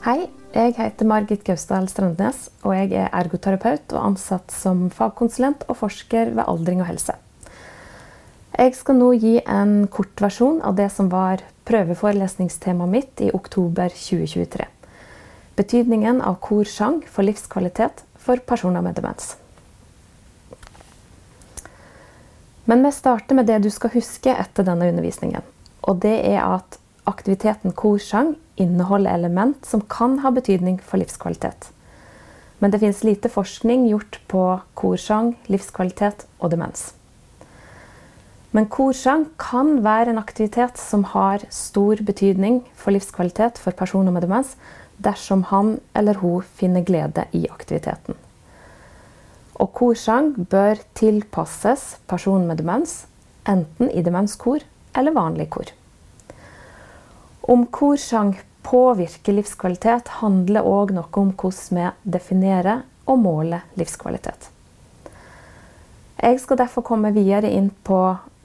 Hei, jeg heter Margit Gausdal Strandnes, og jeg er ergoterapeut og ansatt som fagkonsulent og forsker ved Aldring og helse. Jeg skal nå gi en kort versjon av det som var prøveforelesningstemaet mitt i oktober 2023. Betydningen av korsang for livskvalitet for personer med demens. Men vi starter med det du skal huske etter denne undervisningen. Og det er at aktiviteten korsang inneholder element som kan ha betydning for livskvalitet. Men det finnes lite forskning gjort på korsang, livskvalitet og demens. Men korsang kan være en aktivitet som har stor betydning for livskvalitet for personer med demens, dersom han eller hun finner glede i aktiviteten. Og korsang bør tilpasses personen med demens, enten i demenskor eller vanlig kor. Om korsang påvirker livskvalitet, handler òg noe om hvordan vi definerer og måler livskvalitet. Jeg skal derfor komme videre inn på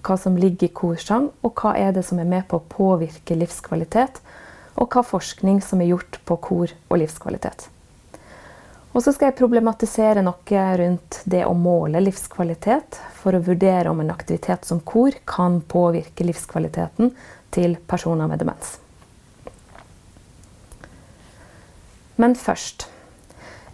hva som ligger i korsang, og hva er det som er med på å påvirke livskvalitet, og hva forskning som er gjort på kor og livskvalitet. Og så skal jeg problematisere noe rundt det å måle livskvalitet, for å vurdere om en aktivitet som kor kan påvirke livskvaliteten til personer med demens. Men først.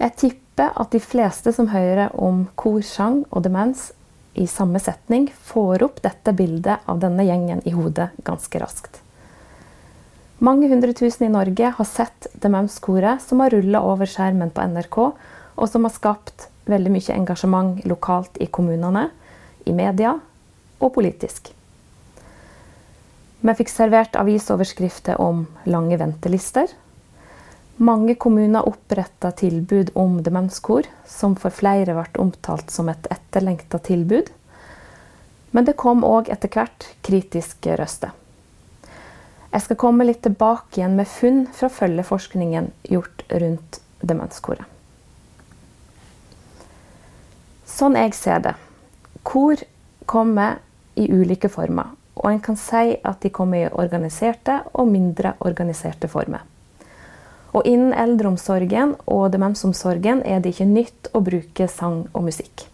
Jeg tipper at de fleste som hører om korsang og demens i samme setning, får opp dette bildet av denne gjengen i hodet ganske raskt. Mange hundre tusen i Norge har sett Demenskoret som har rulla over skjermen på NRK, og som har skapt veldig mye engasjement lokalt i kommunene, i media og politisk. Vi fikk servert avisoverskrifter om lange ventelister, mange kommuner oppretta tilbud om demenskor, som for flere ble omtalt som et etterlengta tilbud. Men det kom òg etter hvert kritiske røster. Jeg skal komme litt tilbake igjen med funn fra følgeforskningen gjort rundt demenskoret. Sånn jeg ser det. Kor kommer i ulike former. Og en kan si at de kommer i organiserte og mindre organiserte former. Og innen eldreomsorgen og demensomsorgen er det ikke nytt å bruke sang og musikk.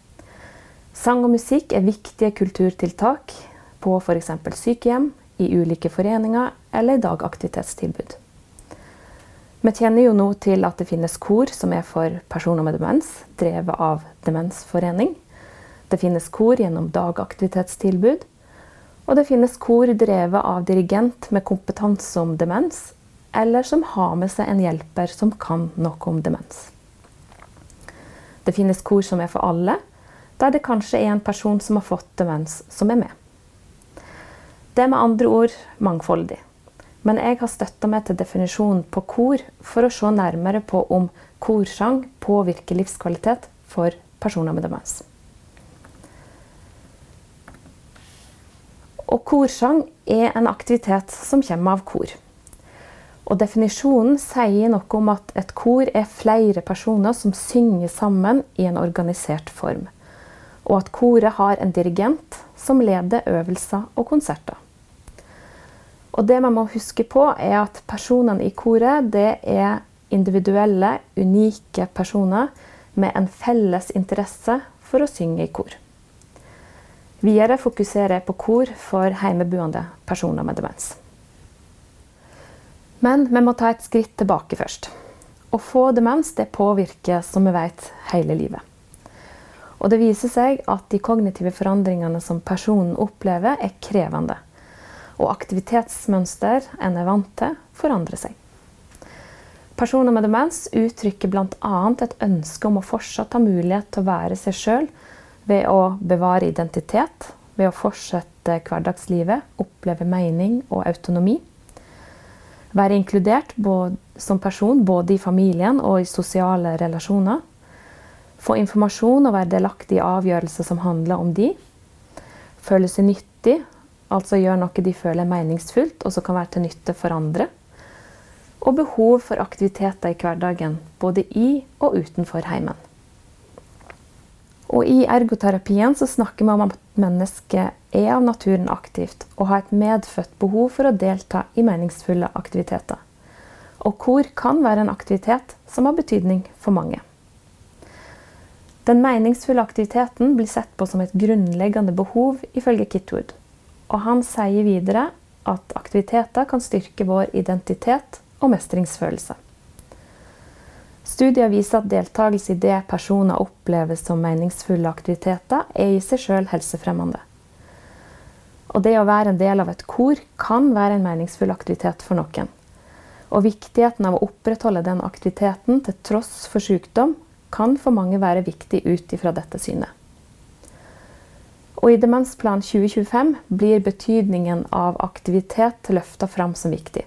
Sang og musikk er viktige kulturtiltak på f.eks. sykehjem, i ulike foreninger eller dagaktivitetstilbud. Vi kjenner jo nå til at det finnes kor som er for personer med demens, drevet av Demensforening. Det finnes kor gjennom dagaktivitetstilbud. Og det finnes kor drevet av dirigent med kompetanse om demens, eller som har med seg en hjelper som kan noe om demens. Det finnes kor som er for alle, der det kanskje er en person som har fått demens, som er med. Det er med andre ord mangfoldig. Men jeg har støtta meg til definisjonen på kor for å se nærmere på om korsang påvirker livskvalitet for personer med demens. Og korsang er en aktivitet som kommer av kor. Og definisjonen sier noe om at et kor er flere personer som synger sammen i en organisert form. Og at koret har en dirigent som leder øvelser og konserter. Og det man må huske på, er at personene i koret det er individuelle, unike personer med en felles interesse for å synge i kor. Videre fokuserer jeg på kor for hjemmeboende personer med demens. Men vi må ta et skritt tilbake først. Å få demens det påvirker, som vi vet, hele livet. Og det viser seg at de kognitive forandringene som personen opplever, er krevende. Og aktivitetsmønster en er vant til, forandrer seg. Personer med demens uttrykker bl.a. et ønske om å fortsatt ha mulighet til å være seg sjøl ved å bevare identitet, ved å fortsette hverdagslivet, oppleve mening og autonomi. Være inkludert som person både i familien og i sosiale relasjoner. Få informasjon og være delaktig i avgjørelser som handler om de. Føle seg nyttig, altså gjør noe de føler er meningsfullt og som kan være til nytte for andre. Og behov for aktiviteter i hverdagen, både i og utenfor heimen. Og I ergoterapien så snakker vi om at mennesket er av naturen aktivt og har et medfødt behov for å delta i meningsfulle aktiviteter. Og kor kan være en aktivitet som har betydning for mange. Den meningsfulle aktiviteten blir sett på som et grunnleggende behov, ifølge Kitwood. Og han sier videre at aktiviteter kan styrke vår identitet og mestringsfølelse. Studier viser at deltakelse i det personer opplever som meningsfulle aktiviteter, er i seg sjøl helsefremmende. Og det å være en del av et kor kan være en meningsfull aktivitet for noen. Og viktigheten av å opprettholde den aktiviteten til tross for sykdom kan for mange være viktig ut ifra dette synet. Og I Demensplan 2025 blir betydningen av aktivitet løfta fram som viktig.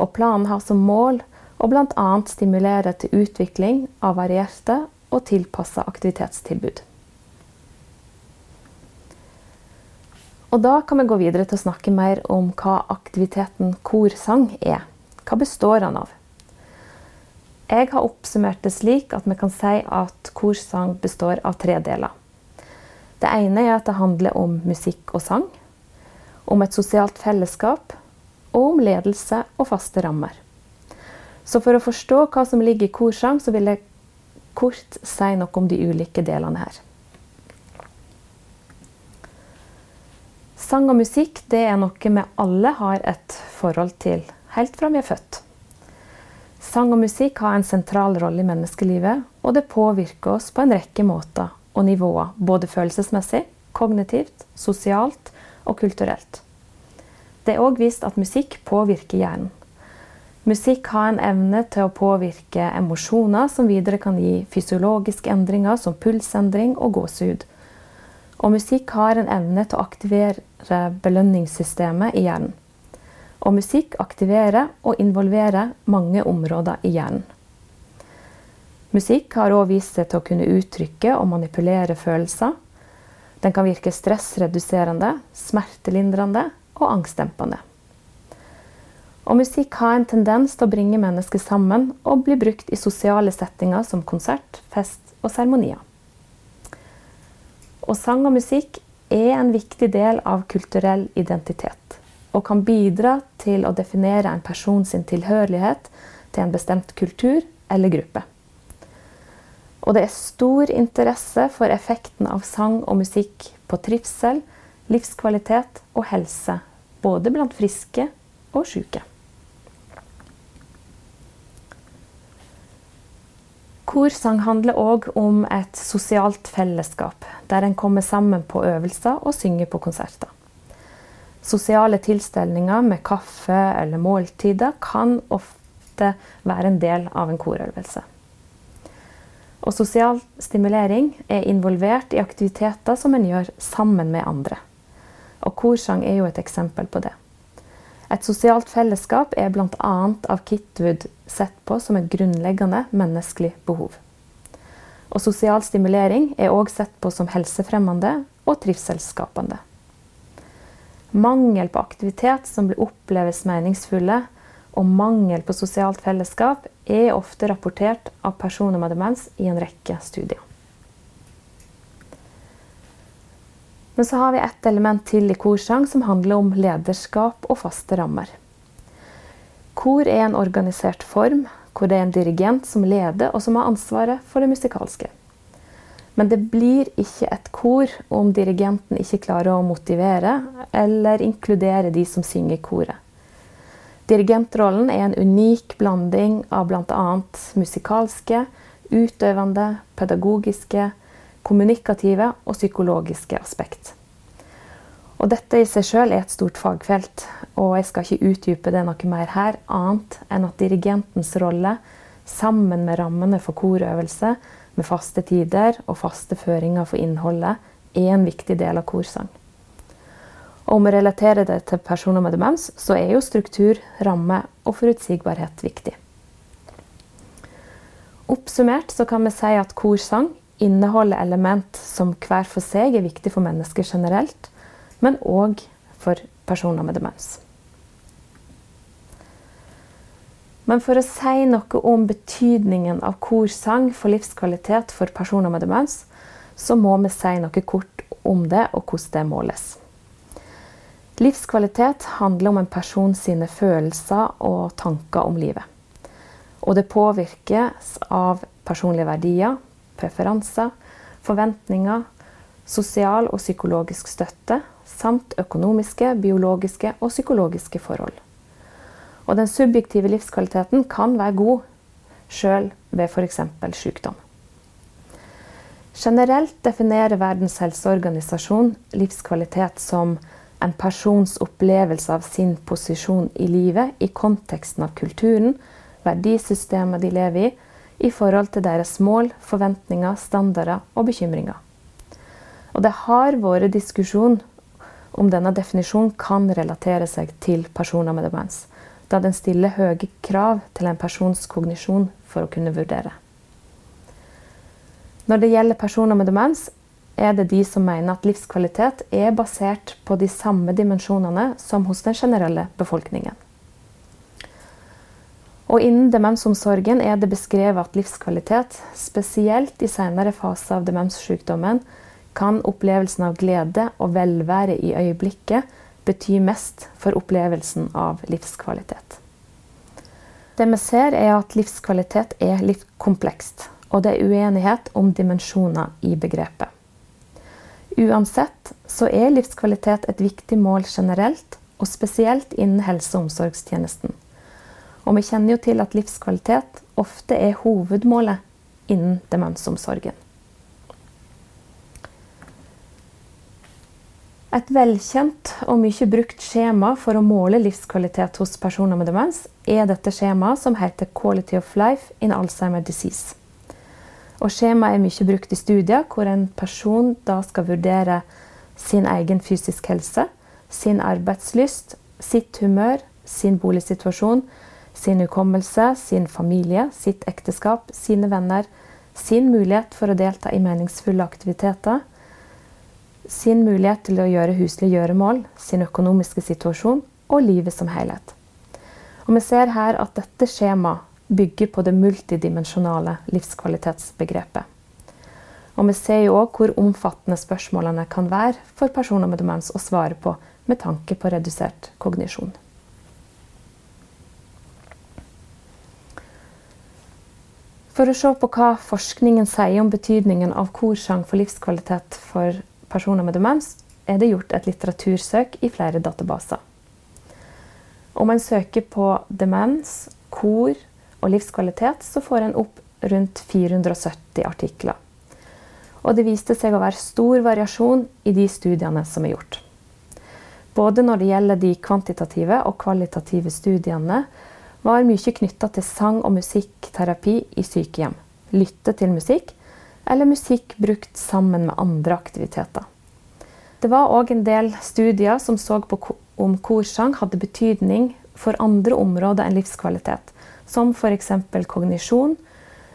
Og planen har som mål å bl.a. stimulere til utvikling av varierte og tilpassa aktivitetstilbud. Og Da kan vi gå videre til å snakke mer om hva aktiviteten korsang er. Hva består han av? Jeg har oppsummert det slik at vi kan si at korsang består av tre deler. Det ene er at det handler om musikk og sang, om et sosialt fellesskap og om ledelse og faste rammer. Så for å forstå hva som ligger i korsang, så vil jeg kort si noe om de ulike delene her. Sang og musikk det er noe vi alle har et forhold til helt fra vi er født. Sang og musikk har en sentral rolle i menneskelivet, og det påvirker oss på en rekke måter og nivåer, både følelsesmessig, kognitivt, sosialt og kulturelt. Det er òg vist at musikk påvirker hjernen. Musikk har en evne til å påvirke emosjoner, som videre kan gi fysiologiske endringer som pulsendring og gåsehud. Og musikk har en evne til å aktivere belønningssystemet i hjernen. Og musikk aktiverer og involverer mange områder i hjernen. Musikk har òg vist seg til å kunne uttrykke og manipulere følelser. Den kan virke stressreduserende, smertelindrende og angstdempende. Og musikk har en tendens til å bringe mennesker sammen og bli brukt i sosiale settinger som konsert, fest og seremonier. Og sang og musikk er en viktig del av kulturell identitet og kan bidra til å definere en person sin tilhørighet til en bestemt kultur eller gruppe. Og det er stor interesse for effekten av sang og musikk på trivsel, livskvalitet og helse, både blant friske og syke. Korsang handler òg om et sosialt fellesskap, der en kommer sammen på øvelser og synger på konserter. Sosiale tilstelninger med kaffe eller måltider kan ofte være en del av en korøvelse. Og sosial stimulering er involvert i aktiviteter som en gjør sammen med andre. Og korsang er jo et eksempel på det. Et sosialt fellesskap er bl.a. av Kitwood sett på som et grunnleggende menneskelig behov. Og sosial stimulering er òg sett på som helsefremmende og trivselsskapende. Mangel på aktivitet som blir oppleves meningsfulle, og mangel på sosialt fellesskap er ofte rapportert av personer med demens i en rekke studier. Men så har vi ett element til i korsang som handler om lederskap og faste rammer. Kor er en organisert form hvor det er en dirigent som leder og som har ansvaret for det musikalske. Men det blir ikke et kor om dirigenten ikke klarer å motivere eller inkludere de som synger i koret. Dirigentrollen er en unik blanding av bl.a. musikalske, utøvende, pedagogiske, kommunikative og psykologiske aspekt. Og dette i seg sjøl er et stort fagfelt, og jeg skal ikke utdype det noe mer her, annet enn at dirigentens rolle, sammen med rammene for korøvelse, med faste tider og faste føringer for innholdet, er en viktig del av korsang. Om vi relaterer det til personer med demens, så er jo struktur, ramme og forutsigbarhet viktig. Oppsummert så kan vi si at korsang inneholder element som hver for seg er viktig for mennesker generelt, men òg for personer med demens. Men for å si noe om betydningen av korsang for livskvalitet for personer med demens, så må vi si noe kort om det, og hvordan det måles. Livskvalitet handler om en person sine følelser og tanker om livet. Og det påvirkes av personlige verdier, preferanser, forventninger, sosial og psykologisk støtte, samt økonomiske, biologiske og psykologiske forhold. Og den subjektive livskvaliteten kan være god sjøl ved f.eks. sykdom. Generelt definerer Verdens helseorganisasjon livskvalitet som en persons opplevelse av sin posisjon i livet i konteksten av kulturen, verdisystemet de lever i, i forhold til deres mål, forventninger, standarder og bekymringer. Og det har vært diskusjon om denne definisjonen kan relatere seg til personer med demens, da den stiller høye krav til en persons kognisjon for å kunne vurdere. Når det gjelder personer med demens, er det de som mener at livskvalitet er basert på de samme dimensjonene som hos den generelle befolkningen. Og innen demensomsorgen er det beskrevet at livskvalitet, spesielt i senere faser av demenssykdommen, kan opplevelsen av glede og velvære i øyeblikket bety mest for opplevelsen av livskvalitet. Det vi ser, er at livskvalitet er litt komplekst, og det er uenighet om dimensjoner i begrepet. Uansett så er livskvalitet et viktig mål generelt, og spesielt innen helse- og omsorgstjenesten. Og vi kjenner jo til at livskvalitet ofte er hovedmålet innen demensomsorgen. Et velkjent og mye brukt skjema for å måle livskvalitet hos personer med demens, er dette skjemaet som heter 'Quality of Life in Alzheimer Disease'. Og Skjemaet er mye brukt i studier hvor en person da skal vurdere sin egen fysisk helse, sin arbeidslyst, sitt humør, sin boligsituasjon, sin hukommelse, sin familie, sitt ekteskap, sine venner, sin mulighet for å delta i meningsfulle aktiviteter, sin mulighet til å gjøre huslige gjøremål, sin økonomiske situasjon og livet som helhet. Og vi ser her at dette skjemaet bygger på det multidimensjonale livskvalitetsbegrepet. Og vi ser jo òg hvor omfattende spørsmålene kan være for personer med demens å svare på med tanke på redusert kognisjon. For å se på hva forskningen sier om betydningen av korsang for livskvalitet for personer med demens, er det gjort et litteratursøk i flere databaser. Om en søker på demens, kor og livskvalitet, så får en opp rundt 470 artikler. Og det viste seg å være stor variasjon i de studiene som er gjort. Både når det gjelder de kvantitative og kvalitative studiene, var mye knytta til sang- og musikkterapi i sykehjem. Lytte til musikk, eller musikk brukt sammen med andre aktiviteter. Det var òg en del studier som så på om korsang hadde betydning for andre områder enn livskvalitet, som f.eks. kognisjon,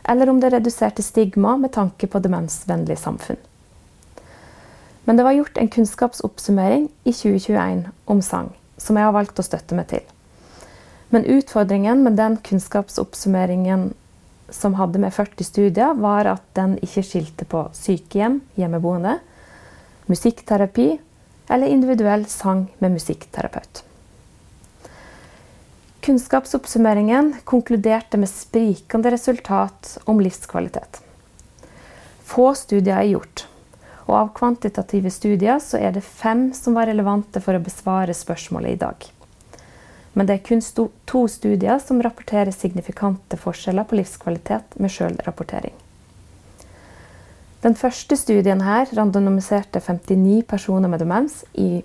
eller om det reduserte stigma med tanke på demensvennlig samfunn. Men det var gjort en kunnskapsoppsummering i 2021 om sang, som jeg har valgt å støtte meg til. Men utfordringen med den kunnskapsoppsummeringen som hadde med 40 studier, var at den ikke skilte på sykehjem, hjemmeboende, musikkterapi eller individuell sang med musikkterapeut. Kunnskapsoppsummeringen konkluderte med sprikende resultat om livskvalitet. Få studier er gjort, og av kvantitative studier så er det fem som var relevante for å besvare spørsmålet i dag. Men det er kun to studier som rapporterer signifikante forskjeller på livskvalitet med sjølrapportering. Den første studien her randomiserte 59 personer med demens i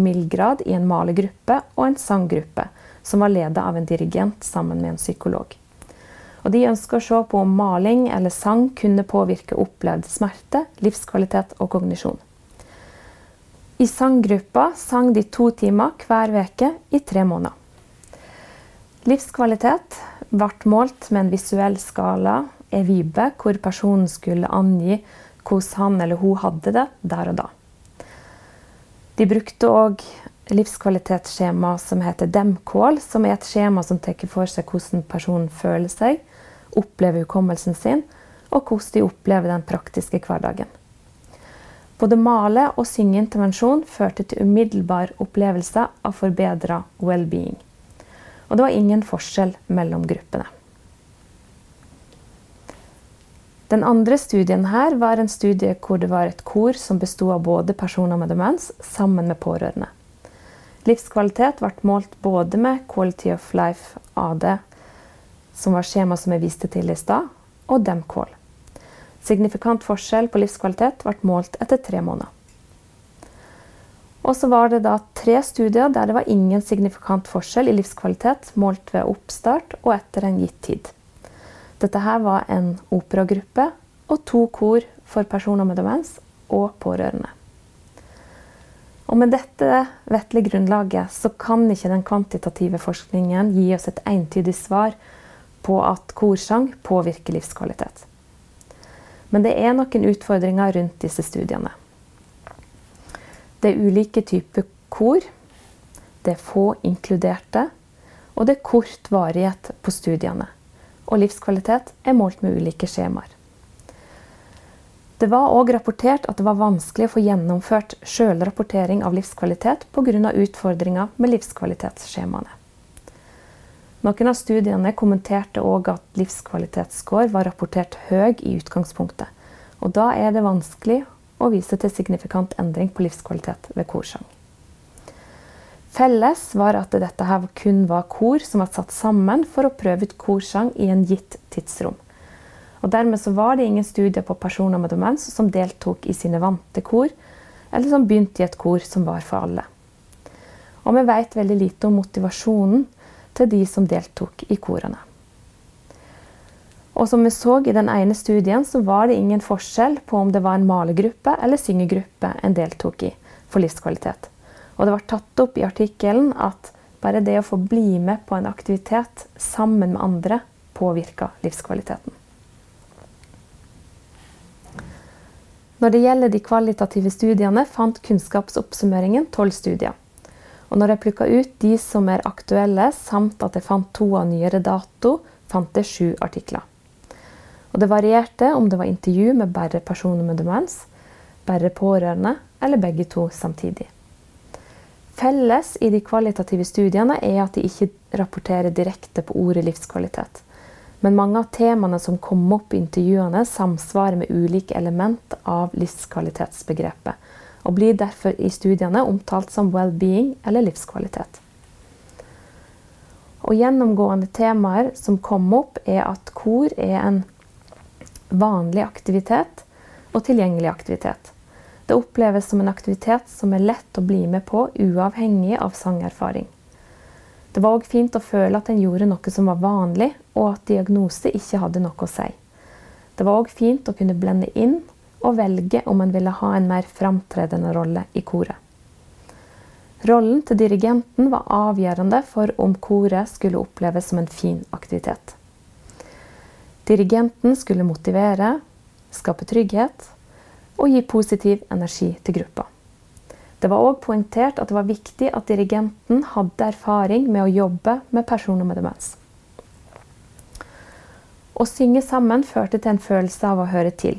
mild grad i en malegruppe og en sanggruppe, som var ledet av en dirigent sammen med en psykolog. Og de ønsker å se på om maling eller sang kunne påvirke opplevd smerte, livskvalitet og kognisjon. I sanggruppa sang de to timer hver uke i tre måneder. Livskvalitet ble målt med en visuell skala, Evibe, hvor personen skulle angi hvordan han eller hun hadde det der og da. De brukte òg livskvalitetsskjema som heter DEMCALL, som er et skjema som tar for seg hvordan personen føler seg, opplever hukommelsen sin, og hvordan de opplever den praktiske hverdagen. Både male- og syngeintervensjon førte til umiddelbar opplevelse av forbedra well-being. Og det var ingen forskjell mellom gruppene. Den andre studien her var en studie hvor det var et kor som besto av både personer med demens sammen med pårørende. Livskvalitet ble målt både med Quality of Life AD, som var skjema som jeg viste til i stad, og Demcall. Signifikant forskjell på livskvalitet ble målt etter tre måneder. Og så var det da tre studier der det var ingen signifikant forskjell i livskvalitet målt ved oppstart og etter en gitt tid. Dette her var en operagruppe og to kor for personer med demens og pårørende. Og med dette vettelige grunnlaget så kan ikke den kvantitative forskningen gi oss et entydig svar på at korsang påvirker livskvalitet. Men det er noen utfordringer rundt disse studiene. Det er ulike typer kor. Det er få inkluderte. Og det er kort varighet på studiene og livskvalitet er målt med ulike skjemaer. Det var òg rapportert at det var vanskelig å få gjennomført sjølrapportering av livskvalitet pga. utfordringer med livskvalitetsskjemaene. Noen av studiene kommenterte òg at livskvalitetsscore var rapportert høy i utgangspunktet. Og da er det vanskelig å vise til signifikant endring på livskvalitet ved korsang. Felles var at dette kun var kor som var satt sammen for å prøve ut korsang i en gitt tidsrom. Og Dermed så var det ingen studier på personer med demens som deltok i sine vante kor, eller som begynte i et kor som var for alle. Og vi vet veldig lite om motivasjonen til de som deltok i korene. Og som vi så i den ene studien, så var det ingen forskjell på om det var en malegruppe eller syngegruppe en deltok i for livskvalitet. Og det var tatt opp i artikkelen at bare det å få bli med på en aktivitet sammen med andre påvirka livskvaliteten. Når det gjelder de kvalitative studiene, fant Kunnskapsoppsummeringen tolv studier. Og når jeg plukka ut de som er aktuelle, samt at jeg fant to av nyere dato, fant jeg sju artikler. Og det varierte om det var intervju med bare personer med demens, bare pårørende eller begge to samtidig. Felles i de kvalitative studiene er at de ikke rapporterer direkte på ordet livskvalitet. Men mange av temaene som kom opp i intervjuene, samsvarer med ulike element av livskvalitetsbegrepet, og blir derfor i studiene omtalt som well-being eller livskvalitet. Og Gjennomgående temaer som kom opp, er at kor er en vanlig aktivitet og tilgjengelig aktivitet. Det oppleves som en aktivitet som er lett å bli med på, uavhengig av sangerfaring. Det var òg fint å føle at en gjorde noe som var vanlig, og at diagnose ikke hadde noe å si. Det var òg fint å kunne blende inn og velge om en ville ha en mer framtredende rolle i koret. Rollen til dirigenten var avgjørende for om koret skulle oppleves som en fin aktivitet. Dirigenten skulle motivere, skape trygghet og gi positiv energi til gruppa. Det var òg poengtert at det var viktig at dirigenten hadde erfaring med å jobbe med personer med demens. Å synge sammen førte til en følelse av å høre til.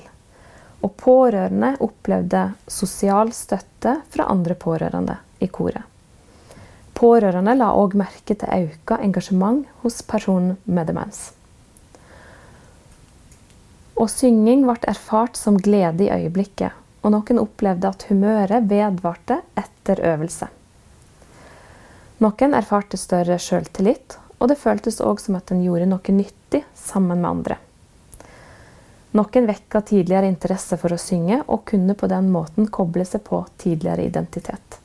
Og pårørende opplevde sosial støtte fra andre pårørende i koret. Pårørende la òg merke til økt engasjement hos personen med demens. Og synging ble erfart som glede i øyeblikket, og noen opplevde at humøret vedvarte etter øvelse. Noen erfarte større sjøltillit, og det føltes òg som at en gjorde noe nyttig sammen med andre. Noen vekka tidligere interesse for å synge, og kunne på den måten koble seg på tidligere identitet.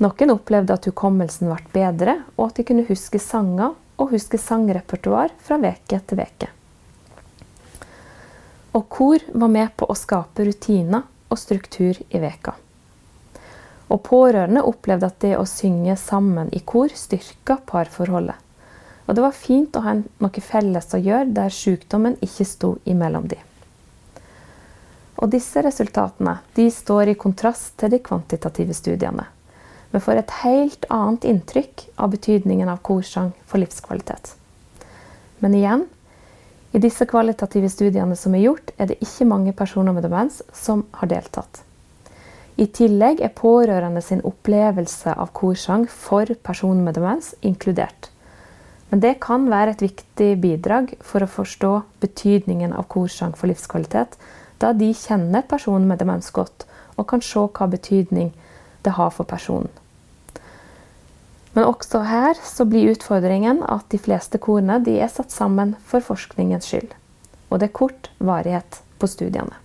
Noen opplevde at hukommelsen ble bedre, og at de kunne huske sanger og huske sangrepertoar fra veke til veke. Og kor var med på å skape rutiner og struktur i veka. Og pårørende opplevde at det å synge sammen i kor styrka parforholdet. Og det var fint å ha noe felles å gjøre der sykdommen ikke sto imellom de. Og disse resultatene de står i kontrast til de kvantitative studiene. Vi får et helt annet inntrykk av betydningen av korsang for livskvalitet. Men igjen I disse kvalitative studiene som er gjort, er det ikke mange personer med demens som har deltatt. I tillegg er pårørende sin opplevelse av korsang for personer med demens inkludert. Men det kan være et viktig bidrag for å forstå betydningen av korsang for livskvalitet, da de kjenner personen med demens godt og kan se hva betydning det har for personen. Men også her så blir utfordringen at de fleste korene de er satt sammen for forskningens skyld. Og det er kort varighet på studiene.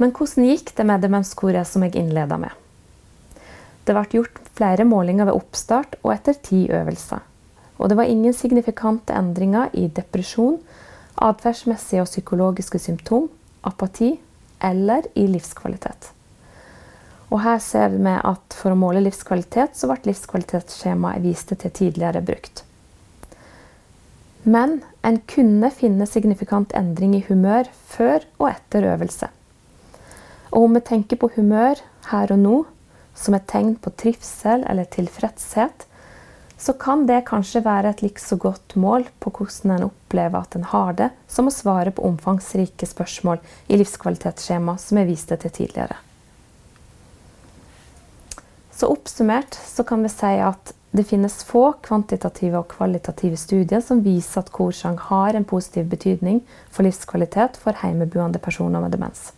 Men hvordan gikk det med demenskoret som jeg innleda med? Det ble gjort flere målinger ved oppstart og etter ti øvelser. Og det var ingen signifikante endringer i depresjon, atferdsmessige og psykologiske symptom, apati eller i livskvalitet. Og her ser vi at for å måle livskvalitet, så ble livskvalitetsskjemaet jeg viste til tidligere, brukt. Men en kunne finne signifikant endring i humør før og etter øvelse. Og om vi tenker på humør her og nå som et tegn på trivsel eller tilfredshet, så kan det kanskje være et likså godt mål på hvordan en opplever at en har det, som å svare på omfangsrike spørsmål i livskvalitetsskjema som jeg viste til tidligere. Så oppsummert så kan vi si at det finnes få kvantitative og kvalitative studier som viser at korsang har en positiv betydning for livskvalitet for hjemmeboende personer med demens.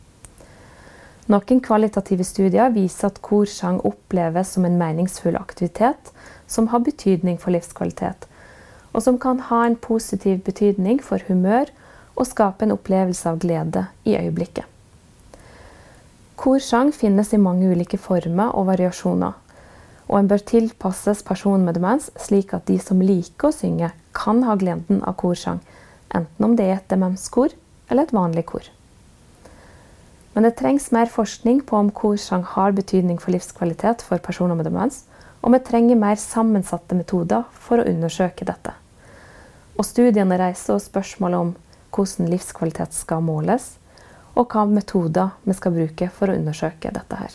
Noen kvalitative studier viser at korsang oppleves som en meningsfull aktivitet som har betydning for livskvalitet, og som kan ha en positiv betydning for humør og skape en opplevelse av glede i øyeblikket. Korsang finnes i mange ulike former og variasjoner. Og en bør tilpasses personen med demens, slik at de som liker å synge, kan ha gleden av korsang, enten om det er et demenskor eller et vanlig kor. Men det trengs mer forskning på om korsang har betydning for livskvalitet for personer med demens, og vi trenger mer sammensatte metoder for å undersøke dette. Og studiene reiser også spørsmål om hvordan livskvalitet skal måles, og hva metoder vi skal bruke for å undersøke dette her.